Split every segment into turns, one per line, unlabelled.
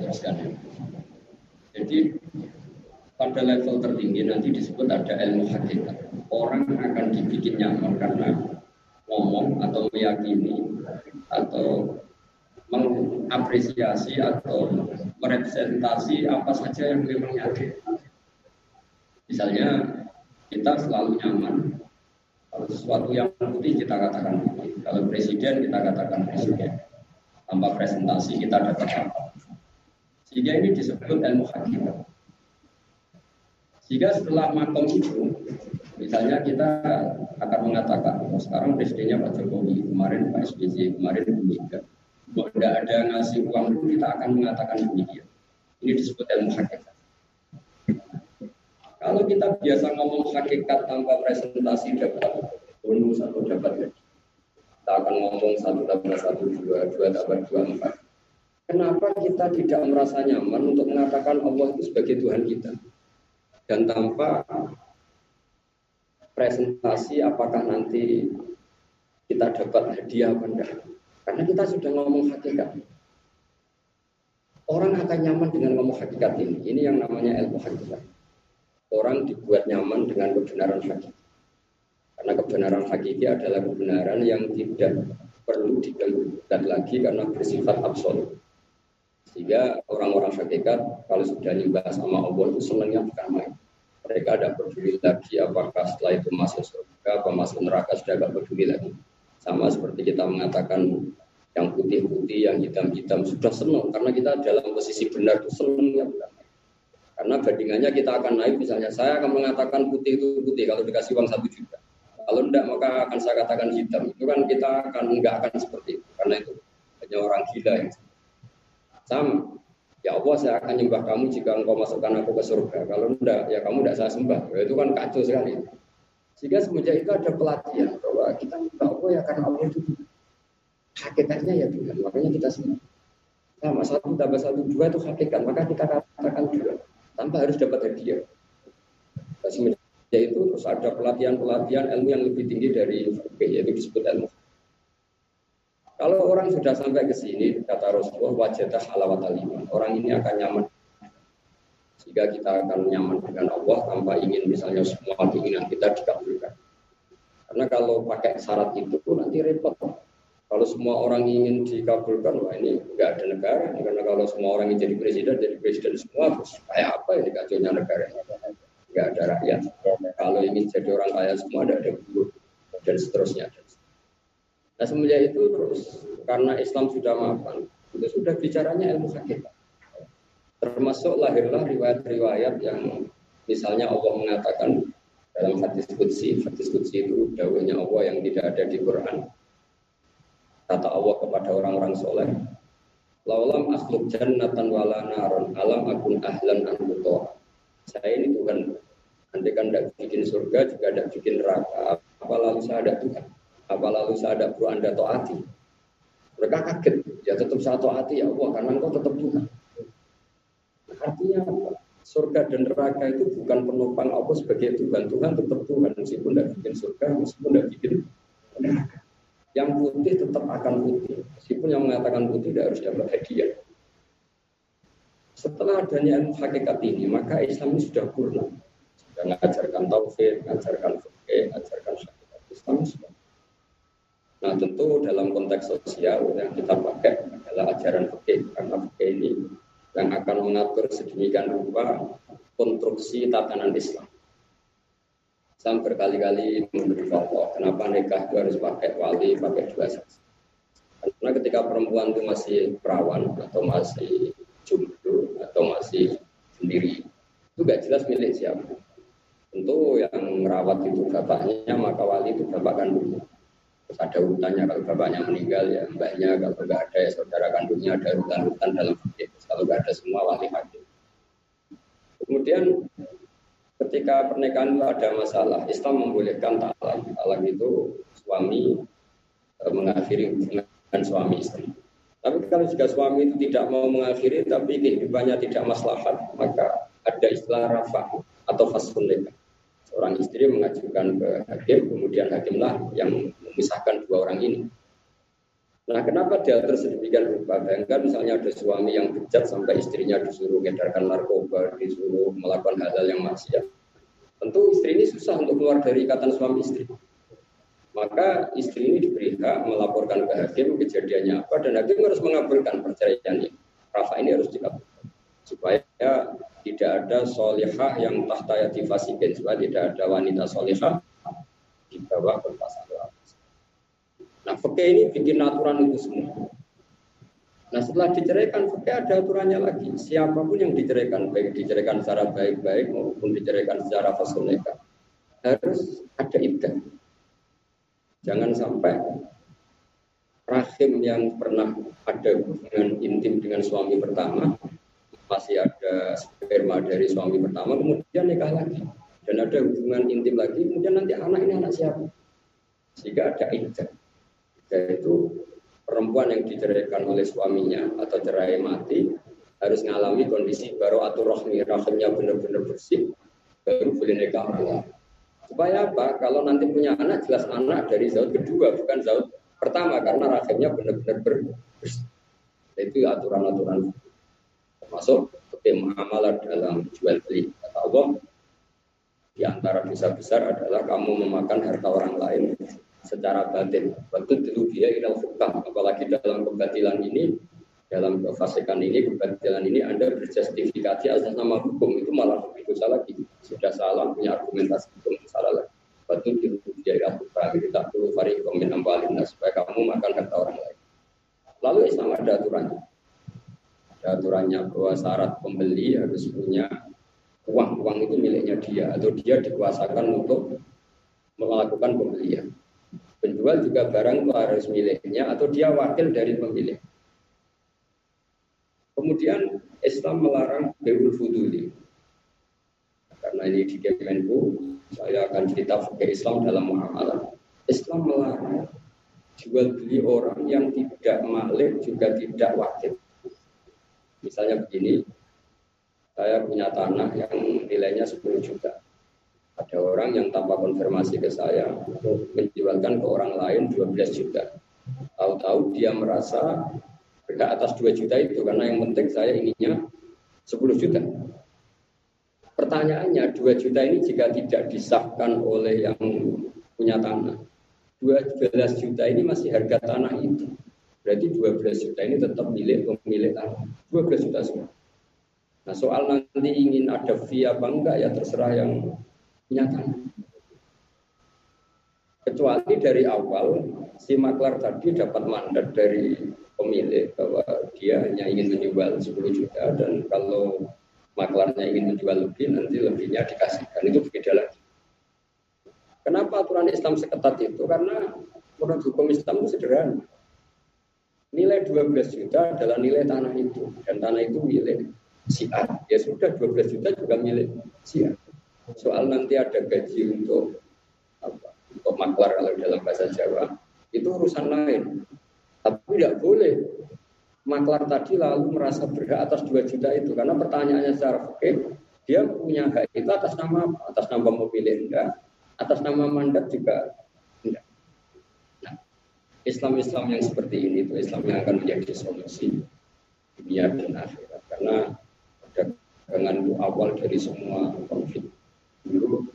teruskan ya. Jadi pada level tertinggi nanti disebut ada ilmu hakikat. Orang akan dibikin nyaman karena ngomong atau meyakini atau mengapresiasi atau merepresentasi apa saja yang memang nyata. Misalnya kita selalu nyaman kalau sesuatu yang putih kita katakan putih. Kalau presiden kita katakan presiden. Tanpa presentasi kita dapat apa. Sehingga ini disebut ilmu hakikat. Jika setelah makom itu, misalnya kita akan mengatakan, oh, sekarang presidennya Pak Jokowi, kemarin Pak SBY, kemarin Bu Mega. Kalau tidak ada ngasih uang dulu, kita akan mengatakan demikian. Ini disebut ilmu hakikat. Kalau kita biasa ngomong hakikat tanpa presentasi dapat bonus atau dapat gaji, kita akan ngomong satu tambah satu dua, dua tambah dua empat. Kenapa kita tidak merasa nyaman untuk mengatakan Allah itu sebagai Tuhan kita? dan tanpa presentasi apakah nanti kita dapat hadiah apa enggak. Karena kita sudah ngomong hakikat. Orang akan nyaman dengan ngomong hakikat ini. Ini yang namanya ilmu hakikat. Orang dibuat nyaman dengan kebenaran hakikat. Karena kebenaran hakiki adalah kebenaran yang tidak perlu diganggu lagi karena bersifat absolut. Sehingga orang-orang hakikat kalau sudah nyembah sama Allah itu senangnya bukan main. Mereka tidak peduli lagi apakah setelah itu masuk surga, apa masuk neraka sudah tidak peduli lagi. Sama seperti kita mengatakan yang putih-putih, yang hitam-hitam sudah senang. Karena kita dalam posisi benar itu senangnya bukan karena bandingannya kita akan naik misalnya saya akan mengatakan putih itu putih kalau dikasih uang satu juta. Kalau tidak maka akan saya katakan hitam. Itu kan kita akan enggak akan seperti itu. Karena itu hanya orang gila yang sama. Ya Allah saya akan nyembah kamu jika engkau masukkan aku ke surga. Kalau enggak, ya kamu tidak saya sembah. Ya, itu kan kacau sekali. Sehingga semenjak itu ada pelatihan bahwa kita nyembah Allah ya karena Allah itu hakikatnya ya Tuhan. Makanya kita sembah. Sama satu tambah satu dua itu hakikat. Maka kita katakan dua tanpa harus dapat hadiah. Nah, semenjak itu terus ada pelatihan-pelatihan ilmu yang lebih tinggi dari yaitu disebut ilmu kalau orang sudah sampai ke sini, kata Rasulullah, wajadah halawat aliman. Orang ini akan nyaman. Jika kita akan nyaman dengan Allah tanpa ingin misalnya semua keinginan kita dikabulkan. Karena kalau pakai syarat itu nanti repot. Kalau semua orang ingin dikabulkan, wah ini nggak ada negara. Karena kalau semua orang ingin jadi presiden, jadi presiden semua, terus kayak apa ini kacaunya negara? Nggak ada rakyat. Kalau ingin jadi orang kaya semua, ada ada guru dan seterusnya. Nah semenjak itu terus karena Islam sudah mapan, itu sudah bicaranya ilmu hakikat. Termasuk lahirlah riwayat-riwayat yang misalnya Allah mengatakan dalam hadis kudsi, hadis kudsi itu dawanya Allah yang tidak ada di Quran. Kata Allah kepada orang-orang soleh, Laulam akhluk jannatan wala naron alam akun ahlan an Saya ini Tuhan. Nanti kan tidak bikin surga juga tidak bikin neraka. Apa saya ada Tuhan? Apa lalu ada perlu anda taati mereka kaget. Ya tetap saya taati ya Allah karena engkau tetap Tuhan. Artinya apa? Surga dan neraka itu bukan penopang Allah sebagai Tuhan. Tuhan tetap Tuhan meskipun tidak bikin surga meskipun tidak bikin neraka. Yang putih tetap akan putih. Meskipun yang mengatakan putih tidak harus dapat hadiah. Setelah adanya ilmu hakikat ini maka Islam ini sudah purna. Sudah mengajarkan tauhid mengajarkan fikih mengajarkan syariat Islam sudah Nah tentu dalam konteks sosial yang kita pakai adalah ajaran fikih karena fikih ini yang akan mengatur sedemikian rupa konstruksi tatanan Islam. Saya berkali-kali memberi contoh kenapa nikah itu harus pakai wali, pakai dua saksi. Karena ketika perempuan itu masih perawan atau masih jomblo atau masih sendiri, itu gak jelas milik siapa. Tentu yang merawat itu bapaknya, maka wali itu bapak kandungnya Terus ada urutannya kalau bapaknya meninggal ya mbaknya, kalau nggak ada ya saudara kandungnya ada urutan-urutan dalam fikih. Kalau nggak ada semua wali hakim. Kemudian ketika pernikahan itu ada masalah, Islam membolehkan talak. Talak itu suami e, mengakhiri hubungan suami istri. Tapi kalau jika suami itu tidak mau mengakhiri tapi kehidupannya tidak maslahat, maka ada istilah rafa atau fasun nikah. Seorang istri mengajukan ke hakim, kemudian hakimlah yang memisahkan dua orang ini. Nah, kenapa diatur sedemikian rupa? Bayangkan misalnya ada suami yang bejat sampai istrinya disuruh mengedarkan narkoba, disuruh melakukan hal-hal yang maksiat. Tentu istri ini susah untuk keluar dari ikatan suami istri. Maka istri ini diberi hak melaporkan ke hakim kejadiannya apa dan hakim harus mengabulkan perceraiannya. Rafa ini harus dikabulkan supaya tidak ada solihah yang tahta yatifasikin supaya tidak ada wanita solihah di bawah berpasangan. Nah, fakih ini bikin aturan itu semua. Nah, setelah diceraikan, fakih ada aturannya lagi. Siapa pun yang diceraikan, baik diceraikan secara baik-baik maupun diceraikan secara fasuneka, harus ada iddah. Jangan sampai rahim yang pernah ada hubungan intim dengan suami pertama masih ada sperma dari suami pertama kemudian nikah lagi dan ada hubungan intim lagi kemudian nanti anak ini anak siapa sehingga ada iddah yaitu perempuan yang diceraikan oleh suaminya atau cerai mati harus mengalami kondisi baru atau rohmi rahimnya benar-benar bersih baru boleh nikah ulang. Supaya apa? Kalau nanti punya anak jelas anak dari zaut kedua bukan zaut pertama karena rahimnya benar-benar bersih. Itu aturan-aturan termasuk tim amalan dalam jual beli. Kata Allah, di antara dosa besar adalah kamu memakan harta orang lain secara batin. Waktu dulu dia ilal fukah, apalagi dalam kebatilan ini, dalam kefasikan ini, kebatilan ini Anda berjustifikasi atas nama hukum, itu malah lebih dosa lagi. Sudah salah, punya argumentasi hukum, salah lagi. Waktu dulu dia ilal fukah, kita perlu vari komen ambalin, supaya kamu makan harta orang lain. Lalu Islam ada aturannya. Ada aturannya bahwa syarat pembeli harus punya uang. Uang itu miliknya dia, atau dia dikuasakan untuk melakukan pembelian Penjual juga barang itu harus miliknya atau dia wakil dari pemilik. Kemudian Islam melarang beul fuduli. Karena ini di Kemenku, saya akan cerita fakir Islam dalam muamalah. Islam melarang jual beli orang yang tidak malik juga tidak wakil. Misalnya begini, saya punya tanah yang nilainya 10 juta ada orang yang tanpa konfirmasi ke saya menjualkan ke orang lain 12 juta. Tahu-tahu dia merasa berhak atas 2 juta itu karena yang penting saya inginnya 10 juta. Pertanyaannya 2 juta ini jika tidak disahkan oleh yang punya tanah, 12 juta ini masih harga tanah itu. Berarti 12 juta ini tetap milik pemilik tanah. 12 juta semua. Nah soal nanti ingin ada fee apa enggak ya terserah yang nyata. Kecuali dari awal si maklar tadi dapat mandat dari pemilik bahwa dia hanya ingin menjual 10 juta dan kalau maklarnya ingin menjual lebih nanti lebihnya dikasihkan itu berbeda lagi. Kenapa aturan Islam seketat itu? Karena menurut hukum Islam itu sederhana. Nilai 12 juta adalah nilai tanah itu dan tanah itu milik si A. Ya sudah 12 juta juga milik si A. Soal nanti ada gaji untuk apa, untuk maklar kalau dalam bahasa Jawa, itu urusan lain. Tapi tidak boleh. Maklar tadi lalu merasa berhak atas 2 juta itu karena pertanyaannya secara fikih dia punya hak itu atas nama atas nama pemilik enggak? Atas nama mandat juga enggak. Nah, Islam-Islam yang seperti ini itu Islam yang akan menjadi solusi dunia dan akhirat. Karena dengan awal dari semua konflik dulu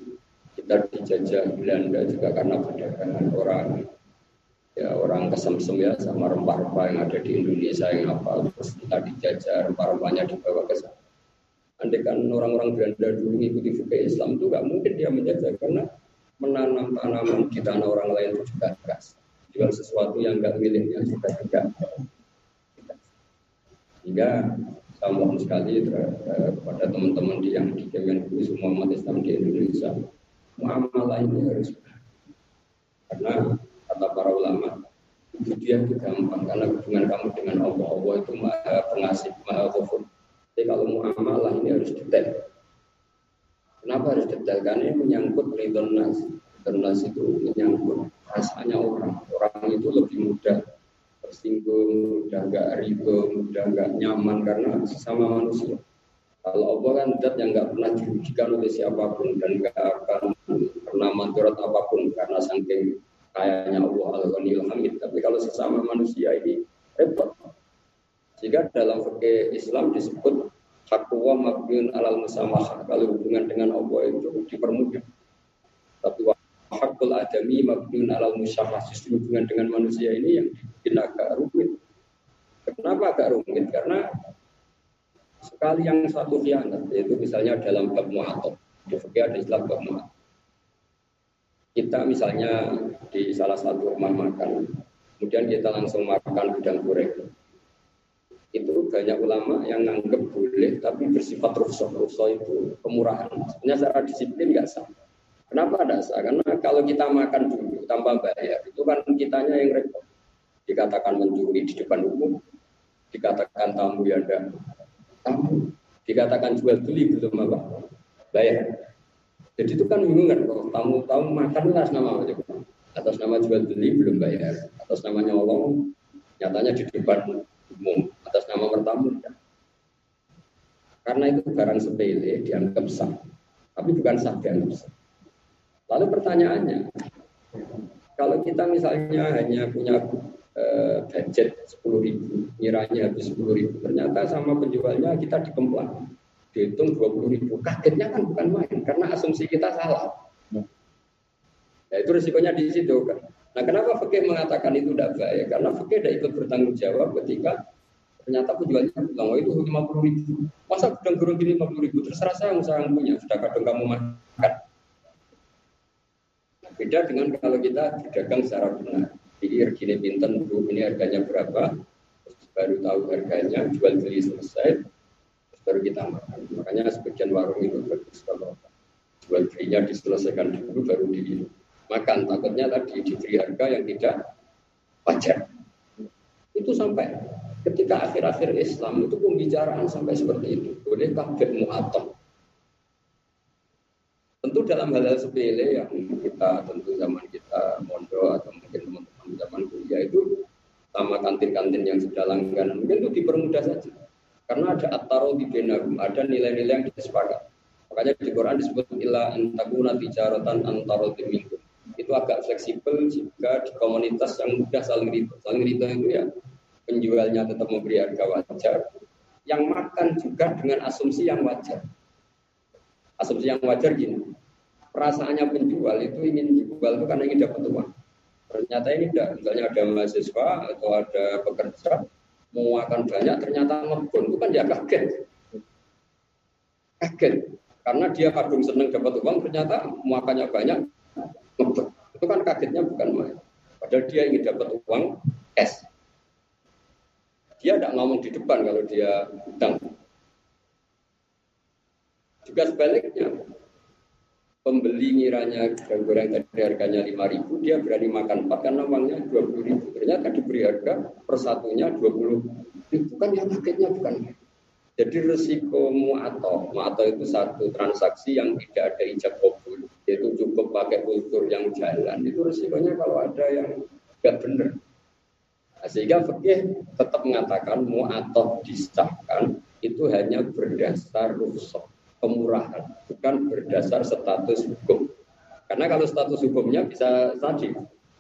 kita dijajah Belanda juga karena perdagangan orang ya orang kesemsem ya sama rempah-rempah yang ada di Indonesia yang apa terus kita dijajah rempah-rempahnya dibawa ke sana. Andai kan orang-orang Belanda dulu mengikuti fikih Islam itu nggak mungkin dia menjajah karena menanam tanaman di tanah orang lain itu juga keras. Jual sesuatu yang nggak miliknya juga tidak. Hingga saya mohon sekali eh, kepada teman-teman di yang di Kemenku semua umat Islam di Indonesia. Muamalah ini harus karena kata para ulama itu gampang karena hubungan kamu dengan Allah Allah itu maha pengasih maha ghafur jadi kalau muamalah ini harus detail. Kenapa harus detail? Karena ini menyangkut ridon nas ridon nas itu menyangkut rasanya orang. Orang itu lebih mudah tersinggung, udah nggak ribu, udah nggak nyaman karena sesama manusia. Kalau Allah kan zat yang nggak pernah dirugikan oleh siapa pun dan nggak akan pernah manturat apa pun karena saking kayaknya Allah hamid. Tapi kalau sesama manusia ini repot. Jika dalam fikih Islam disebut hakwa mabniun alal musamah. Kalau hubungan dengan Allah itu dipermudah. Tapi hakul adami mabniun alal musyafah. Justru hubungan dengan manusia ini yang bikin agak rumit. Kenapa agak rumit? Karena sekali yang satu khianat, yaitu misalnya dalam bab mu'atok. Di ada istilah bab mu'atok kita misalnya di salah satu rumah makan, kemudian kita langsung makan udang goreng. Itu banyak ulama yang nganggep boleh, tapi bersifat rusuh. Rusuh itu kemurahan. Sebenarnya secara disiplin nggak sah. Kenapa tidak sah? Karena kalau kita makan dulu tanpa bayar, itu kan kitanya yang repot. Dikatakan mencuri di depan umum, dikatakan tamu yang ada tamu, dikatakan jual beli belum apa bayar jadi itu kan bingung kan, kalau tamu-tamu makan atas nama apa Atas nama jual beli belum bayar, atas nama nyolong, nyatanya di depan umum, atas nama bertamu. Ya. Karena itu barang sepele dianggap sah, tapi bukan sah dianggap sah. Lalu pertanyaannya, kalau kita misalnya hanya punya uh, budget 10 ribu, nyiranya habis 10 ribu, ternyata sama penjualnya kita dikemplang dihitung 20 ribu. Kagetnya kan bukan main, karena asumsi kita salah. Nah itu risikonya di situ kan. Nah kenapa fakir mengatakan itu tidak baik? Karena fakir tidak ikut bertanggung jawab ketika ternyata penjualnya bilang, oh itu 50 ribu. Masa gudang gurung gini 50 ribu? Terserah saya yang saya punya, sudah kadang kamu makan. Beda dengan kalau kita berdagang secara benar. Diir gini pinten, ini harganya berapa, baru tahu harganya, jual beli selesai, baru kita makan. Makanya sebagian warung itu bagus kalau jual belinya diselesaikan dulu baru dimakan. Takutnya tadi diberi harga yang tidak wajar. Itu sampai ketika akhir-akhir Islam itu pembicaraan sampai seperti itu. Boleh kabeh mu'atom. Tentu dalam hal-hal sepele yang kita tentu zaman kita mondok atau mungkin teman-teman zaman kuliah itu sama kantin-kantin yang sudah langganan mungkin itu dipermudah saja karena ada ataro di benagum, ada nilai-nilai yang disepakat. Makanya di Quran disebut illa antakuna tijaratan antaro minkum. Itu agak fleksibel jika di komunitas yang mudah saling rito. Saling rito itu ya penjualnya tetap memberi harga wajar, yang makan juga dengan asumsi yang wajar. Asumsi yang wajar gini, perasaannya penjual itu ingin dijual itu karena ingin dapat uang. Ternyata ini tidak, misalnya ada mahasiswa atau ada pekerja, mau akan banyak ternyata ngebon. Itu kan dia kaget. Kaget. Karena dia kadung seneng dapat uang ternyata muakannya banyak ngebon. Itu kan kagetnya bukan main. Padahal dia ingin dapat uang es. Dia tidak ngomong di depan kalau dia hutang. Juga sebaliknya pembeli ngiranya dan goreng tadi harganya lima ribu, dia berani makan empat karena uangnya dua puluh ribu. Ternyata diberi harga persatunya dua puluh ribu. Kan yang paketnya bukan. Jadi resiko mu'ato, mu'ato itu satu transaksi yang tidak ada ijab kabul, yaitu cukup pakai kultur yang jalan. Itu resikonya kalau ada yang nggak benar. Nah, sehingga fikih tetap mengatakan mu'ato disahkan itu hanya berdasar rusak kemurahan, bukan berdasar status hukum. Karena kalau status hukumnya bisa tadi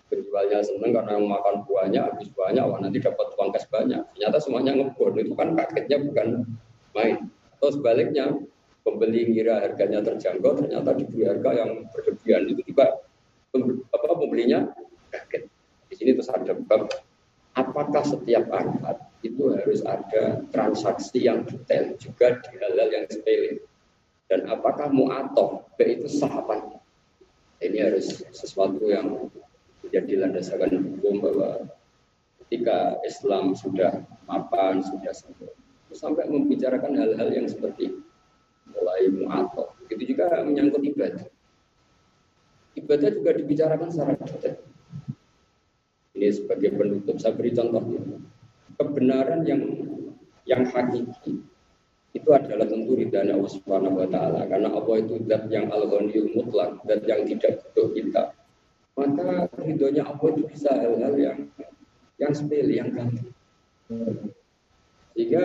penjualnya seneng karena makan buahnya habis buahnya wah nanti dapat uang kas banyak. Ternyata semuanya ngebon. Itu kan paketnya bukan main. Atau sebaliknya pembeli ngira harganya terjangkau ternyata diberi harga yang berlebihan. Itu juga apa pembelinya kaget. Di sini terus ada bab apakah setiap akad itu harus ada transaksi yang detail juga di hal-hal yang sepele dan apakah mu'atoh itu sahabat ini harus sesuatu yang menjadi landasan hukum bahwa ketika Islam sudah mapan, sudah sampai, sampai membicarakan hal-hal yang seperti mulai mu'atoh. Itu juga menyangkut ibadah. Ibadah juga dibicarakan secara detail. Ini sebagai penutup, saya beri contoh. Kebenaran yang yang hakiki itu adalah tentu ridhanya Allah Subhanahu wa taala karena Allah itu zat yang al-ghaniyul mutlak, zat yang tidak butuh kita. Maka ridhonya Allah itu bisa hal-hal yang yang sepele, yang gampang. Sehingga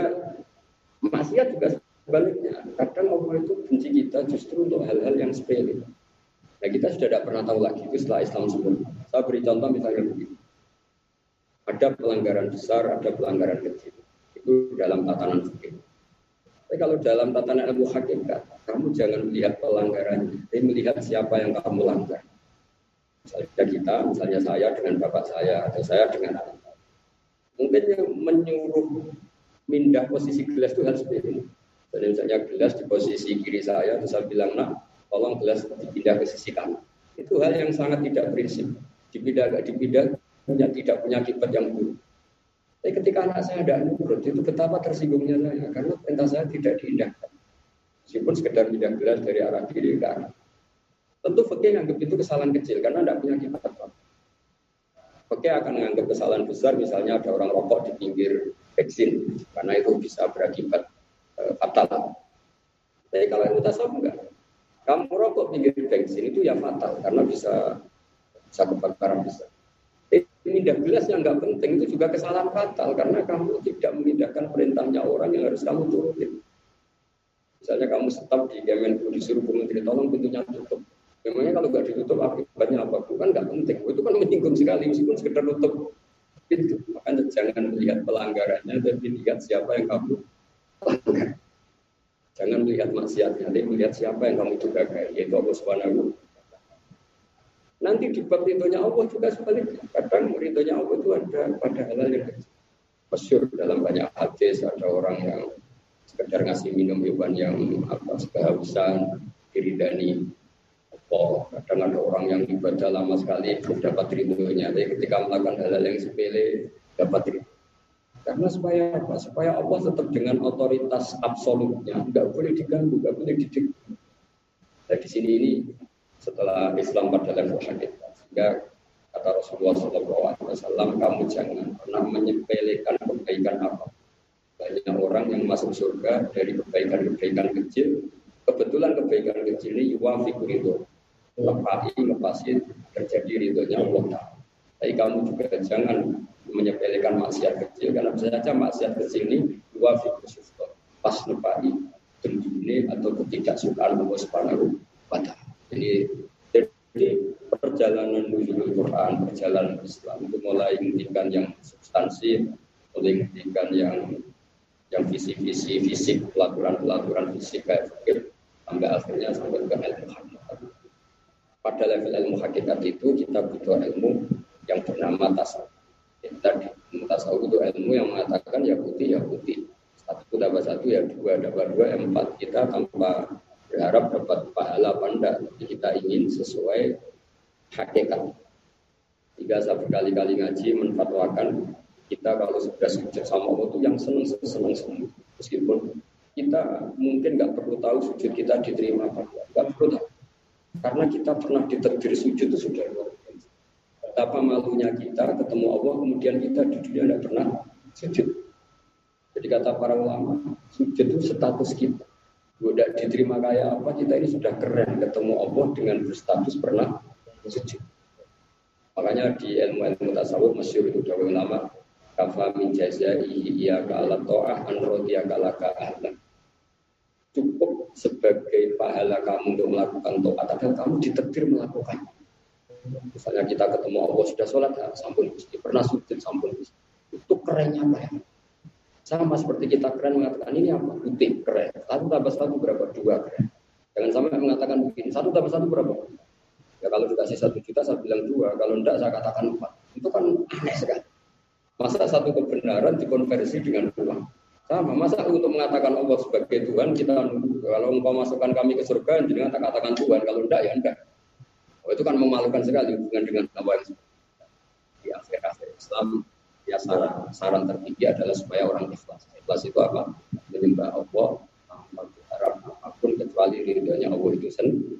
maksiat juga sebaliknya. Kadang Allah itu benci kita justru untuk hal-hal yang sepele. Nah kita sudah tidak pernah tahu lagi itu setelah Islam sempurna. Saya beri contoh misalnya begini. Ada pelanggaran besar, ada pelanggaran kecil. Itu dalam tatanan fikih. Tapi kalau dalam tatanan ilmu hakikat, kamu jangan melihat pelanggaran, tapi melihat siapa yang kamu langgar. Misalnya kita, misalnya saya dengan bapak saya, atau saya dengan anak saya. Mungkin yang menyuruh mindah posisi gelas itu harus seperti Jadi misalnya gelas di posisi kiri saya, terus saya bilang, nak, tolong gelas dipindah ke sisi kanan. Itu hal yang sangat tidak prinsip. Dipindah, dipindah, punya tidak punya akibat yang buruk. Tapi ketika anak saya ada nurut, itu betapa tersinggungnya saya karena perintah saya tidak diindahkan. Meskipun sekedar pindah gelas dari arah kiri ke arah. Tentu fakir menganggap itu kesalahan kecil karena tidak punya akibat apa. Akan menganggap kesalahan besar misalnya ada orang rokok di pinggir bensin karena itu bisa berakibat e, fatal. Tapi kalau yang mutasawuf enggak. Kamu rokok pinggir bensin itu ya fatal karena bisa bisa kebakaran besar pindah gelas yang nggak penting itu juga kesalahan fatal karena kamu tidak memindahkan perintahnya orang yang harus kamu turutin. Misalnya kamu stop di Kemenku disuruh Menteri tolong pintunya tutup. Memangnya kalau nggak ditutup akibatnya apa? Bukan nggak penting. Itu kan menyinggung sekali meskipun sekedar tutup pintu. Makanya jangan melihat pelanggarannya, tapi lihat siapa yang kamu langgar. Jangan melihat maksiatnya, tapi melihat siapa yang kamu juga yaitu Allah Subhanahu Nanti di bab ridhonya Allah juga sebaliknya. Kadang ridhonya Allah itu ada pada hal-hal yang kecil. Masyur dalam banyak hadis ada orang yang sekedar ngasih minum hewan yang apa kehausan diridani oh kadang ada orang yang ibadah lama sekali belum dapat ridhonya. Tapi ketika melakukan hal-hal yang sepele dapat ridho. Karena supaya apa? Supaya Allah tetap dengan otoritas absolutnya. Nggak boleh diganggu nggak boleh didik. Nah di sini ini setelah Islam pada hakikat. Sehingga kata Rasulullah SAW, kamu jangan pernah menyepelekan kebaikan apa. Banyak orang yang masuk surga dari kebaikan-kebaikan kecil. Kebetulan kebaikan kecil ini yuwafiku itu. Lepai, lepasin, terjadi ridhonya Allah. Tapi kamu juga jangan menyepelekan maksiat kecil. Karena bisa saja maksiat kecil ini yuwafiku syukur. Pas lepai, ini atau ketidaksukaan Allah Subhanahu wa Ta'ala. Jadi, jadi perjalanan menuju Quran, perjalanan Islam itu mulai menghentikan yang substansi, mulai menghentikan yang yang visi-visi fisik, pelaturan-pelaturan fisik kayak fikir, sampai akhirnya sampai ke ilmu hakikat. Pada level ilmu hakikat itu kita butuh ilmu yang bernama tasawuf. Kita di tasawuf itu ilmu yang mengatakan ya putih ya putih. Satu dapat satu ya dua dapat dua empat. Kita tanpa berharap dapat pahala panda. Tapi kita ingin sesuai hakikat. Jika saya berkali-kali ngaji menfatwakan kita kalau sudah sujud sama Allah itu yang senang senang senang meskipun kita mungkin nggak perlu tahu sujud kita diterima apa nggak perlu tahu. Karena kita pernah diterbir sujud itu sudah luar biasa. Betapa malunya kita ketemu Allah kemudian kita di dunia tidak pernah sujud. Jadi kata para ulama sujud itu status kita udah diterima kayak apa kita ini sudah keren ketemu Allah dengan berstatus pernah sujud makanya di ilmu-ilmu tasawuf masyur itu dawe ulama kafa min jazaihi iya ka'ala to'ah an rodiya ahlan cukup sebagai pahala kamu untuk melakukan to'at adalah kamu ditekdir melakukan. Misalnya kita ketemu Allah sudah sholat ya, sampun pernah sujud sampun itu kerennya apa ya sama seperti kita keren mengatakan ini apa? Putih, keren. Satu tambah satu berapa? Dua, keren. Jangan sampai mengatakan begini, satu tambah satu berapa? Ya kalau dikasih satu juta saya bilang dua, kalau enggak saya katakan empat. Itu kan aneh sekali. Masa satu kebenaran dikonversi dengan uang? Sama, masa untuk mengatakan Allah sebagai Tuhan kita. Kalau engkau masukkan kami ke surga, jangan tak katakan Tuhan. Kalau enggak ya enggak. Oh, itu kan memalukan sekali hubungan dengan Allah yang di akhir-akhir Islam ya saran saran tertinggi adalah supaya orang ikhlas. Ikhlas itu apa? Menyembah Allah, berharap apa pun kecuali ridhonya Allah itu sendiri.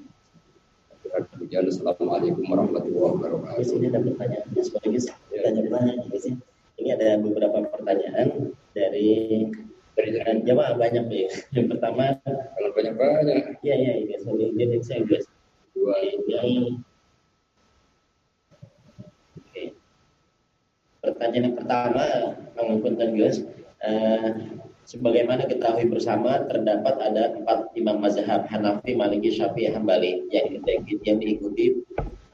Demikian Assalamualaikum warahmatullahi wabarakatuh. Di
sini ada pertanyaan sekaligus tanya-tanya di sini. Ini ada beberapa pertanyaan dari dari jamaah banyak ya. Yang pertama,
kalau banyak banyak.
Iya iya iya. Jadi saya dua ini Pertanyaan yang pertama, mengumpulkan Gus, uh, sebagaimana ketahui bersama terdapat ada empat imam mazhab Hanafi, Maliki, Syafi'i, Hambali yang, yang diikuti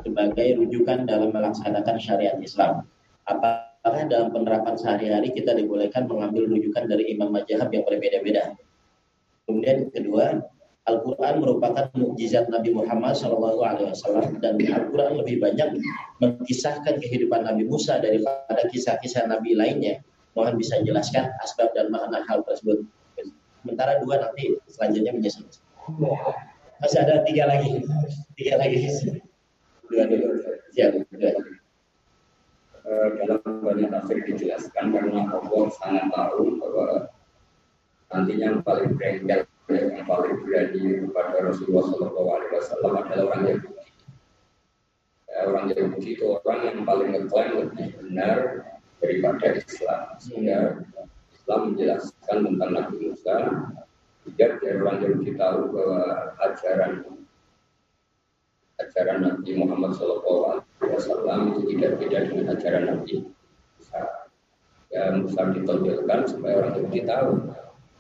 sebagai rujukan dalam melaksanakan syariat Islam. Apakah dalam penerapan sehari-hari kita dibolehkan mengambil rujukan dari imam mazhab yang berbeda-beda? Kemudian kedua, Al-Quran merupakan mukjizat Nabi Muhammad SAW dan Al-Quran lebih banyak mengisahkan kehidupan Nabi Musa daripada kisah-kisah Nabi lainnya. Mohon bisa jelaskan asbab dan makna hal tersebut. Sementara dua nanti selanjutnya menyusul. Masih ada tiga lagi, tiga lagi. Dua dulu, siap. Dua.
Uh, dalam banyak tafsir dijelaskan karena Allah sangat tahu bahwa nantinya yang paling bengkel yang paling berani kepada Rasulullah Shallallahu Alaihi Wasallam adalah orang Yahudi. Ya, orang Yahudi itu orang yang paling ngeklaim lebih benar daripada Islam. Sehingga Islam menjelaskan tentang Nabi Musa, biar dari orang Yahudi tahu bahwa ajaran ajaran Nabi Muhammad Shallallahu Alaihi Wasallam itu tidak beda dengan ajaran Nabi Musa. Ya, Musa ditonjolkan supaya orang Yahudi tahu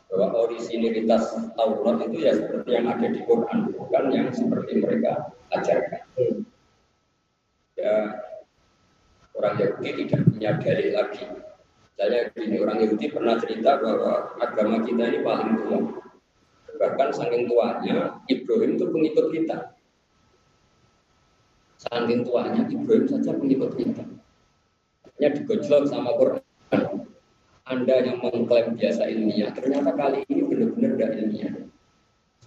bahwa orisinilitas Taurat itu ya seperti yang ada di Quran bukan yang seperti mereka ajarkan. Ya orang Yahudi tidak punya dalil lagi. Saya ini orang Yahudi pernah cerita bahwa agama kita ini paling tua. Bahkan saking tuanya Ibrahim itu pengikut kita. Saking tuanya Ibrahim saja pengikut kita. Hanya digojlok sama Quran. Anda yang mengklaim biasa ilmiah, ternyata kali ini benar-benar tidak ilmiah.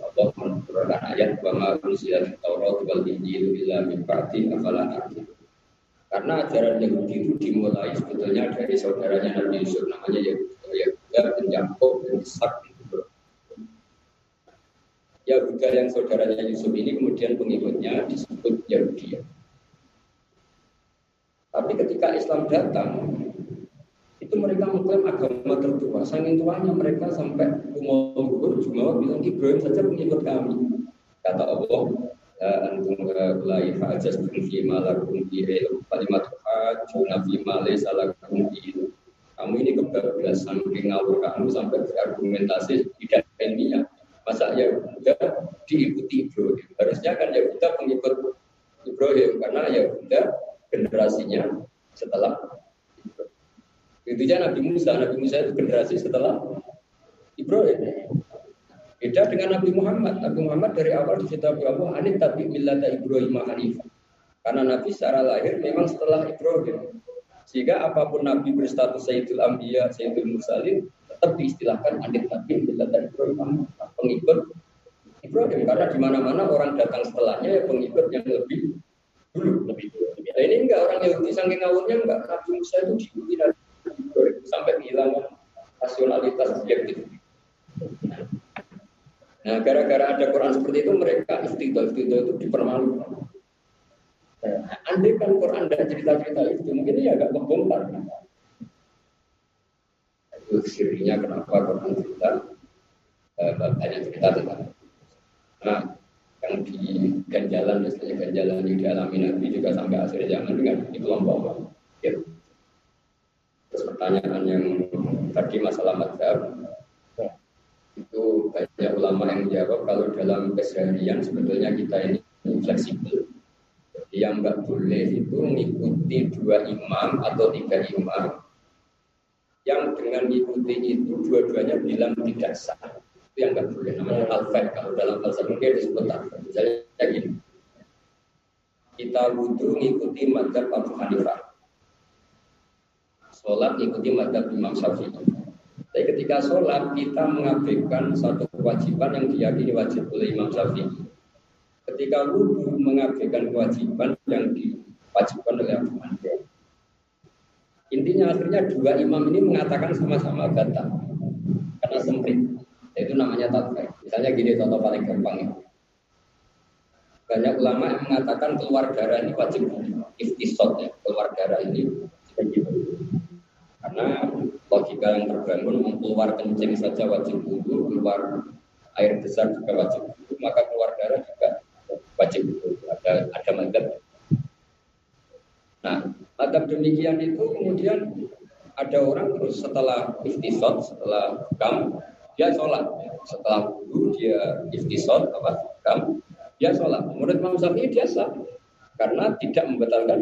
Allah menurunkan ayat bahwa manusia Taurat wal Injil illa min ba'di Karena ajaran Yahudi itu dimulai sebetulnya dari saudaranya Nabi Yusuf namanya Yahuda bin Yakub bin Ishak Yahuda yang saudaranya Yusuf ini kemudian pengikutnya disebut Yahudi. Tapi ketika Islam datang, itu mereka mengklaim agama tertua. Saking tuanya mereka sampai umur cuma bilang Ibrahim saja pengikut kami. Kata Allah, antum mulai fajas fi malakum ilm kalimat hajuna fi ma laysa lakum Kamu ini kebablasan ngawur kamu sampai berargumentasi tidak ilmiah. Masa ya udah diikuti Ibrahim. Harusnya kan ya udah pengikut Ibrahim karena ya udah generasinya setelah aja Nabi Musa. Nabi Musa itu generasi setelah Ibrahim. Beda dengan Nabi Muhammad. Nabi Muhammad dari awal diceritakan Allah anit tapi millata Ibrahim Hanifah. Karena Nabi secara lahir memang setelah Ibrahim. Sehingga apa pun Nabi berstatus Sayyidul Ambiya, Sayyidul Mursalin, tetap diistilahkan anit tapi millata Ibrahim Pengikut Ibrahim. Karena di mana-mana orang datang setelahnya ya pengikut yang lebih dulu. Lebih dulu. Nah, ini enggak orang Yahudi saking ngawurnya enggak. Nabi Musa itu diikuti sampai kehilangan rasionalitas objektif. Nah, gara-gara ada Quran seperti itu, mereka istiqomah istiqomah itu dipermalukan. Nah, andai kan Quran dan cerita-cerita itu, mungkin ya agak kebongkar. Itu sirinya kenapa Quran cerita eh, banyak cerita tentang. Nah, yang di ganjalan, misalnya ganjalan yang dialami Nabi juga sampai akhir zaman dengan itu kelompok. Ya. Terus pertanyaan yang tadi masalah madhab. Itu banyak ulama yang menjawab kalau dalam keseharian sebetulnya kita ini fleksibel. Jadi yang nggak boleh itu mengikuti dua imam atau tiga imam yang dengan mengikuti itu dua-duanya bilang tidak sah. Itu yang nggak boleh namanya al kalau dalam bahasa mungkin disebut al Misalnya gini, kita wudhu mengikuti madhab Abu Hanifah sholat ikuti madhab Imam Syafi'i. Tapi ketika sholat kita mengabaikan satu kewajiban yang diyakini wajib oleh Imam Syafi'i. Ketika wudhu mengabaikan kewajiban yang diwajibkan oleh Abu. Intinya akhirnya dua imam ini mengatakan sama-sama batal karena sempit. Itu namanya tatbik. Misalnya gini contoh paling gampang ya. Banyak ulama yang mengatakan keluar darah ini wajib iftisot ya. Keluar darah ini wajib karena logika yang terbangun keluar kencing saja wajib wudhu, keluar air besar juga wajib wudhu, maka keluar darah juga wajib wudhu. Ada ada madhab. Nah, madhab demikian itu kemudian ada orang terus setelah istisot, setelah kam, dia sholat. Setelah wudhu dia istisot, apa kam, dia sholat. Menurut Imam Syafi'i dia sah. karena tidak membatalkan.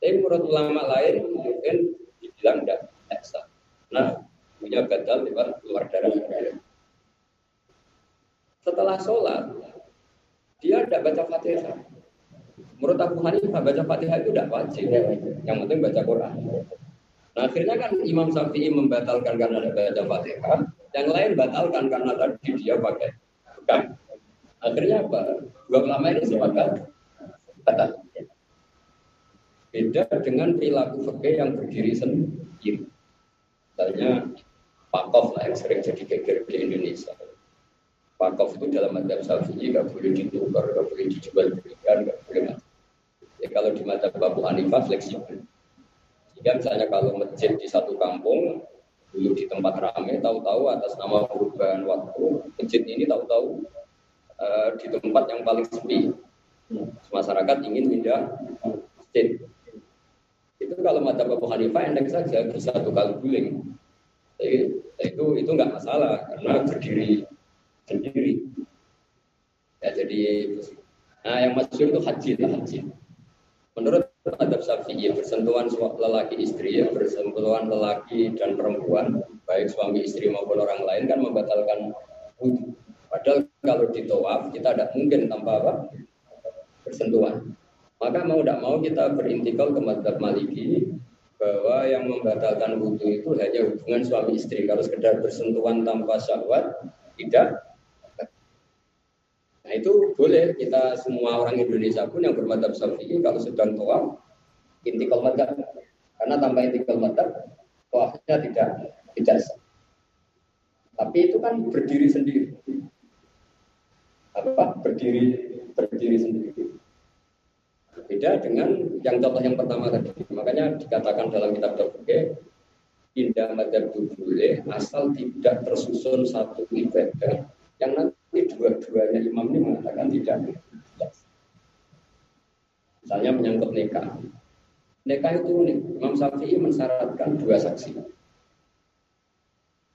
Tapi menurut ulama lain mungkin dibilang tidak eksa. Nah, punya batal lewat keluar darah. Setelah sholat, dia tidak baca fatihah. Menurut Abu Hanifah baca fatihah itu tidak wajib. Yang penting baca Quran. Nah akhirnya kan Imam Syafi'i membatalkan karena ada baca fatihah. Yang lain batalkan karena tadi dia pakai. Bukan. Akhirnya apa? Dua ulama ini sepakat batal. Beda dengan perilaku fakih yang berdiri sendiri. Misalnya Pakov lah yang sering jadi geger di Indonesia. Pakov itu dalam madhab Syafi'i nggak boleh ditukar, nggak boleh dijual belikan, nggak boleh macam. Ya kalau di madhab Abu Hanifah fleksibel. Jika misalnya kalau masjid di satu kampung dulu di tempat ramai, tahu-tahu atas nama perubahan waktu masjid ini tahu-tahu uh, di tempat yang paling sepi. Masyarakat ingin pindah masjid. Kalau madhab Abu Hanifah endek saja bisa satu kali guling. Itu itu nggak masalah karena berdiri sendiri. Ya, jadi nah yang masyur itu haji lah haji. Menurut adab syafi'i bersentuhan lelaki istri ya bersentuhan lelaki dan perempuan baik suami istri maupun orang lain kan membatalkan wudhu. Padahal kalau di tawaf kita tidak mungkin tanpa apa bersentuhan. Maka mau tidak mau kita berintikal ke madhab maliki bahwa yang membatalkan wudhu itu hanya hubungan suami istri. Kalau sekedar bersentuhan tanpa syahwat tidak Nah itu boleh kita semua orang Indonesia pun yang bermadhab syafi'i kalau sedang toa intikal madhab. Karena tanpa intikal madhab toafnya tidak tidak sah. Tapi itu kan berdiri sendiri. Apa? Berdiri berdiri sendiri. Beda dengan yang contoh yang pertama tadi. Makanya dikatakan dalam kitab Tafsir indah madhab boleh asal tidak tersusun satu ibadah yang nanti dua-duanya imam ini mengatakan tidak. Misalnya menyangkut nikah. Nikah itu unik. Imam Syafi'i mensyaratkan dua saksi.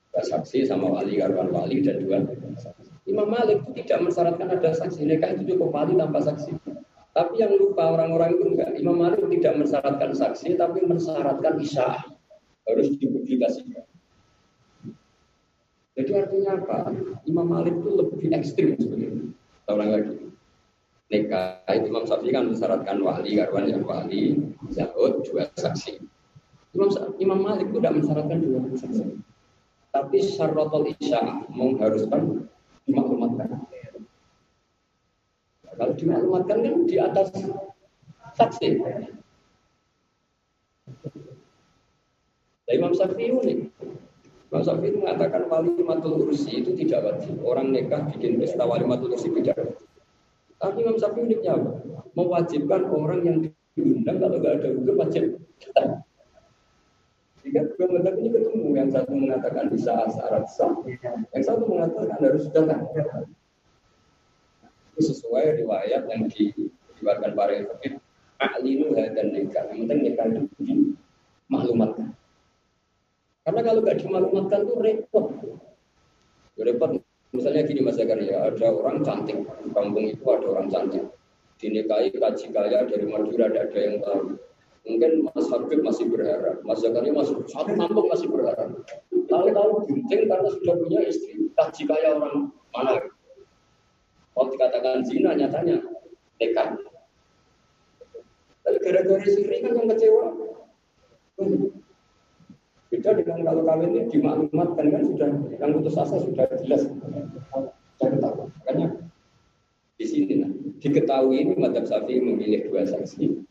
Dua saksi sama wali, karuan wali, dan dua saksi. Imam Malik itu tidak mensyaratkan ada saksi. Nikah itu cukup wali tanpa saksi. Tapi yang lupa orang-orang itu enggak. Imam Malik tidak mensyaratkan saksi, tapi mensyaratkan isya. Harus dipublikasikan. Jadi artinya apa? Imam Malik itu lebih ekstrim sebenarnya. Orang lagi. Nikah itu Imam Syafi'i kan mensyaratkan wali, karwan yang wali, zahud, dua saksi. Imam, Imam Malik itu tidak mensyaratkan dua saksi. Tapi syaratul isya mengharuskan dimaklumatkan. Kalau dimaklumatkan kan di atas saksi. Nah, Imam Syafi'i unik. Mas Syafi'i mengatakan wali matul ursi itu tidak wajib. Orang nikah bikin pesta wali matul ursi tidak wajib. Tapi Imam Syafi'i uniknya apa? Mewajibkan orang yang diundang kalau nggak ada hukum wajib. Jika dua madzhab ini ketemu, yang satu mengatakan bisa syarat sah, yang satu mengatakan harus datang. Sesuai riwayat yang diriwayatkan para fakir. Aklinu dan nikah. Yang penting nikah itu dimaklumatkan. Karena kalau nggak dimaklumatkan tuh repot. Ya, repot. Misalnya gini Mas Zakaria, ada orang cantik di kampung itu ada orang cantik. Dinikahi kaji kaya dari Madura ada ada yang tahu. Mungkin Mas Habib masih berharap, Mas Zakaria masih satu kampung masih berharap. Tahu-tahu gunting karena sudah punya istri, kaji kaya orang mana? Kalau dikatakan zina nyatanya nekat. Tapi gara-gara istri kan yang kecewa. Beda dengan kalau kawin ini dimaklumatkan kan sudah yang putus asa sudah jelas. Sudah ketahuan. Makanya di sini nah, diketahui ini Madhab Syafi'i memilih dua saksi.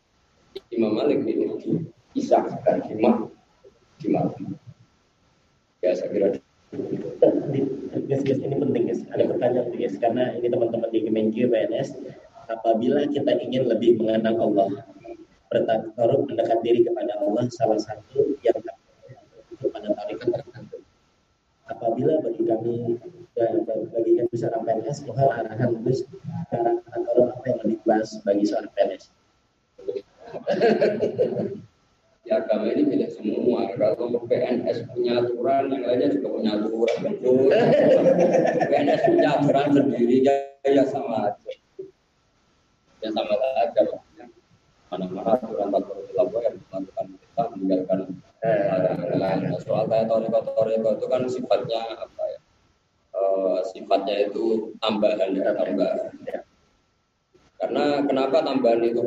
Imam Malik ini dan dimak dimaklumat. Ya saya kira
Guys, guys, ini Ada pertanyaan guys, karena ini teman-teman di Kemenkyu PNS. Apabila kita ingin lebih mengenal Allah, bertakarub mendekat diri kepada Allah, salah satu yang pada tarikan tertentu. Apabila bagi kami dan bagi kami seorang PNS, mohon arahan terus ke atau apa yang lebih pas bagi seorang PNS.
PNS punya aturan, yang lainnya juga punya aturan. PNS punya aturan sendiri, ya, ya sama aja. Ya sama aja maksudnya. Mana-mana aturan tak perlu dilakukan, melakukan kita meninggalkan lain. Soal kayak toriko-toriko itu kan sifatnya apa ya? Eh, sifatnya itu tambahan ya, tambahan. Ya. Karena kenapa tambahan itu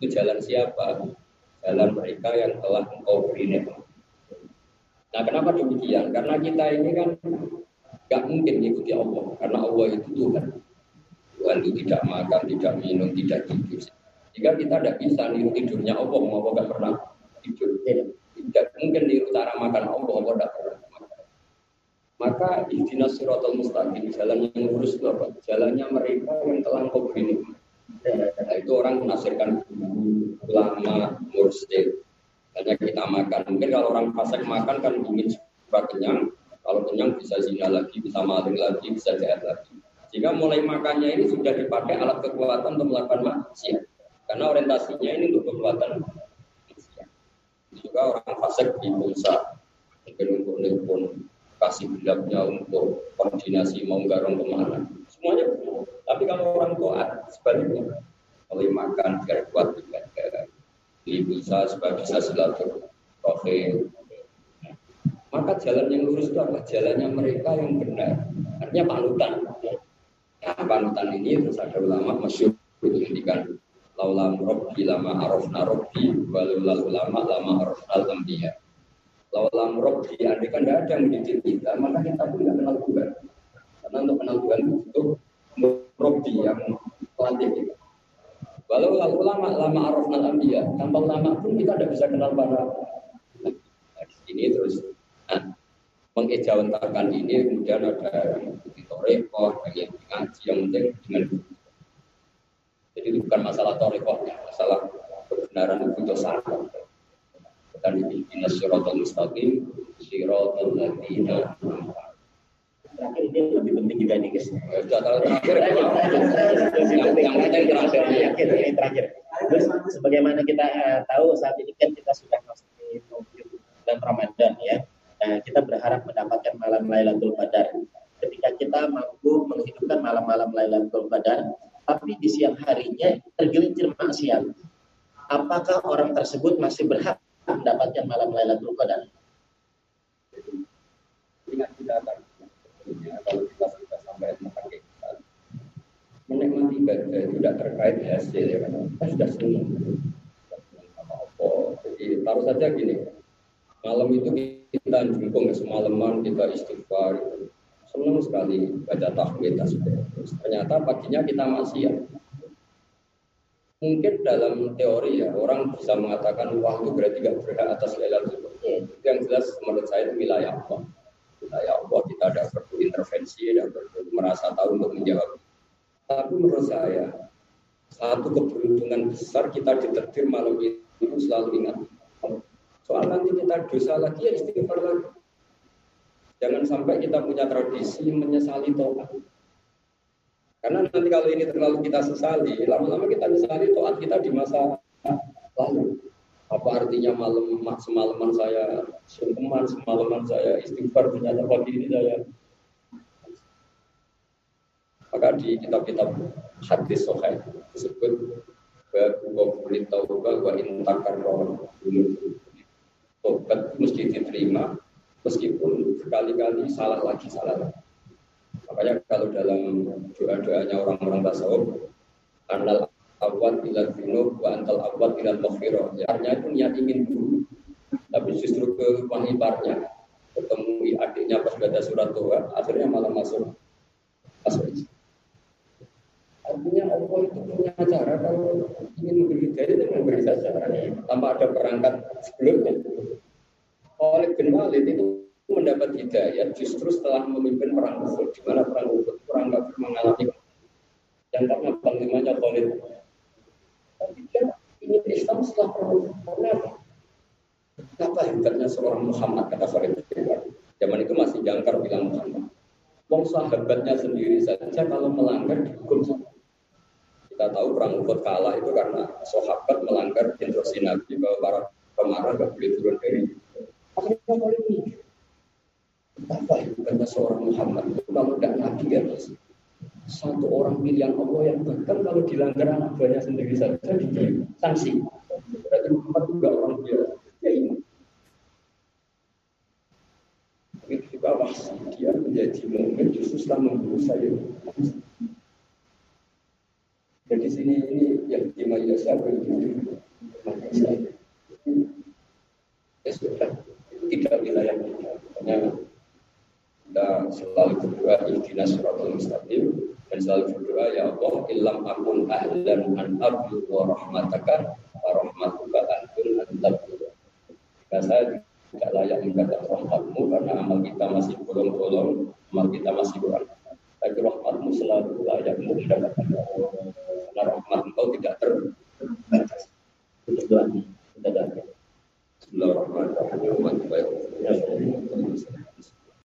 Itu jalan siapa? Jalan mereka yang telah engkau beri nikmat. Nah, kenapa demikian? Karena kita ini kan gak mungkin mengikuti Allah, karena Allah itu Tuhan. Tuhan itu tidak makan, tidak minum, tidak tidur. Jika kita tidak bisa niru tidurnya Allah, mau Allah gak pernah tidur. Tidak mungkin niru cara makan Allah, Allah gak pernah makan. Maka ikhtina suratul mustaqim, jalan yang lurus itu? Jalannya mereka yang telah kau beri Nah, itu orang menafsirkan ulama, mursyid, hanya kita makan. Mungkin kalau orang fasik makan kan ingin supaya kenyang. Kalau kenyang bisa zina lagi, bisa maling lagi, bisa jahat lagi. Jika mulai makannya ini sudah dipakai alat kekuatan untuk melakukan maksiat. Karena orientasinya ini untuk kekuatan maksiat. Juga orang fasik di pulsa, mungkin untuk nelpon, kasih gelapnya untuk koordinasi mau garong ke mana. Semuanya Tapi kalau orang tua sebaliknya, mulai makan biar kuat juga bisa supaya bisa silaturahim. Maka jalan yang lurus itu apa? Jalannya mereka yang benar. Artinya panutan. Ya, panutan ini terus ada ulama masyur itu ngendikan laulam robbi lama arofna robbi walulal ulama lama arofna lambiya. Laulam robbi andai kan tidak ada yang mendidik kita, maka kita pun tidak kenal Tuhan. Karena untuk kenal Tuhan itu butuh robbi yang pelatih kita. Walau ulama lama araf anbiya, tanpa ulama pun kita tidak bisa kenal para nah, ini terus nah, mengejawantakan ini kemudian ada yang di toreko, ada yang ngaji yang penting dengan jadi itu bukan masalah toreko, masalah kebenaran itu dosa. Dan ini siratul mustaqim, siratul ladina
terakhir ini lebih penting juga nih guys.
terakhir. Yang penting terakhir.
Ini terakhir. Terus sebagaimana kita uh, tahu saat ini kan kita sudah masuk di bulan Ramadan ya. Nah, kita berharap mendapatkan malam Lailatul Qadar. Ketika kita mampu menghidupkan malam-malam Lailatul Qadar, tapi di siang harinya tergelincir maksiat. Apakah orang tersebut masih berhak mendapatkan malam Lailatul Qadar?
Ingat kita akan kalau kita sudah sampai menghakikat menikmati ibadah itu tidak terkait hasil ya kan? Kita sudah senang apa jadi taruh saja gini malam itu kita jungkung semalaman kita istighfar senang sekali baca tahmid tasbih. Ternyata paginya kita masih ya mungkin dalam teori ya orang bisa mengatakan wah itu berarti gak berhak atas Lailatul Yang jelas menurut saya itu wilayah Allah kita ya Allah kita ada perlu intervensi dan perlu merasa tahu untuk menjawab. Tapi menurut saya satu keberuntungan besar kita ditertir malam itu selalu ingat. Soal nanti kita dosa lagi ya istighfar lagi. Jangan sampai kita punya tradisi menyesali tobat karena nanti kalau ini terlalu kita sesali lama-lama kita menyesali toat kita di masa lalu apa artinya malam semalaman saya sungkeman semalaman saya istighfar ternyata pagi ini saya. Maka di kitab-kitab hadis sohail disebut bahwa kulit taubah wa intakar tobat mesti diterima meskipun sekali-kali salah lagi salah lagi. Makanya kalau dalam doa-doanya orang-orang tasawuf anal awal ilal junub wa antal awal ilal maghfirah. Ya, artinya itu niat ingin dulu, tapi justru ke iparnya ketemu adiknya pas baca surat doa, akhirnya malah masuk. Masuk. Artinya Allah itu punya cara kalau ingin memberi hidayah itu memberi saja tanpa ada perangkat sebelumnya. Oleh bin Walid itu mendapat hidayah justru setelah memimpin perang Uhud, di mana perang Uhud perang mengalami. Dan karena panglimanya Khalid dia ingin Islam setelah perang Kenapa hebatnya seorang Muhammad? Kata Farid Zaman itu masih jangkar bilang Muhammad. Wong sahabatnya sendiri saja kalau melanggar dihukum sama. Kita tahu perang Uhud kalah itu karena sahabat melanggar instruksi Nabi bahwa para pemarah nggak boleh turun dari akhirnya Apa kata seorang Muhammad? Kalau tidak nabi ya satu orang pilihan Allah yang bahkan kalau dilanggar anak buahnya sendiri saja diberi sanksi. Berarti Muhammad juga orang biasa. Ya ini. Itu juga wahsi dia menjadi mungkin justru setelah membunuh saya. Jadi sini ini yang di mana siapa itu saya. Ya sudah, tidak wilayah kita kita selalu berdoa ihdina suratul mustaqim dan selalu berdoa ya Allah ilam akun ahlan an abdu wa rahmataka wa rahmatuka ahdun an tabdu jika saya tidak layak mendapat rahmatmu karena amal kita masih bolong-bolong amal kita masih kurang. Tapi rahmatmu selalu layak mendapatkan karena rahmat engkau tidak terbatas. Itu doa kita Bismillahirrahmanirrahim. Bismillahirrahmanirrahim.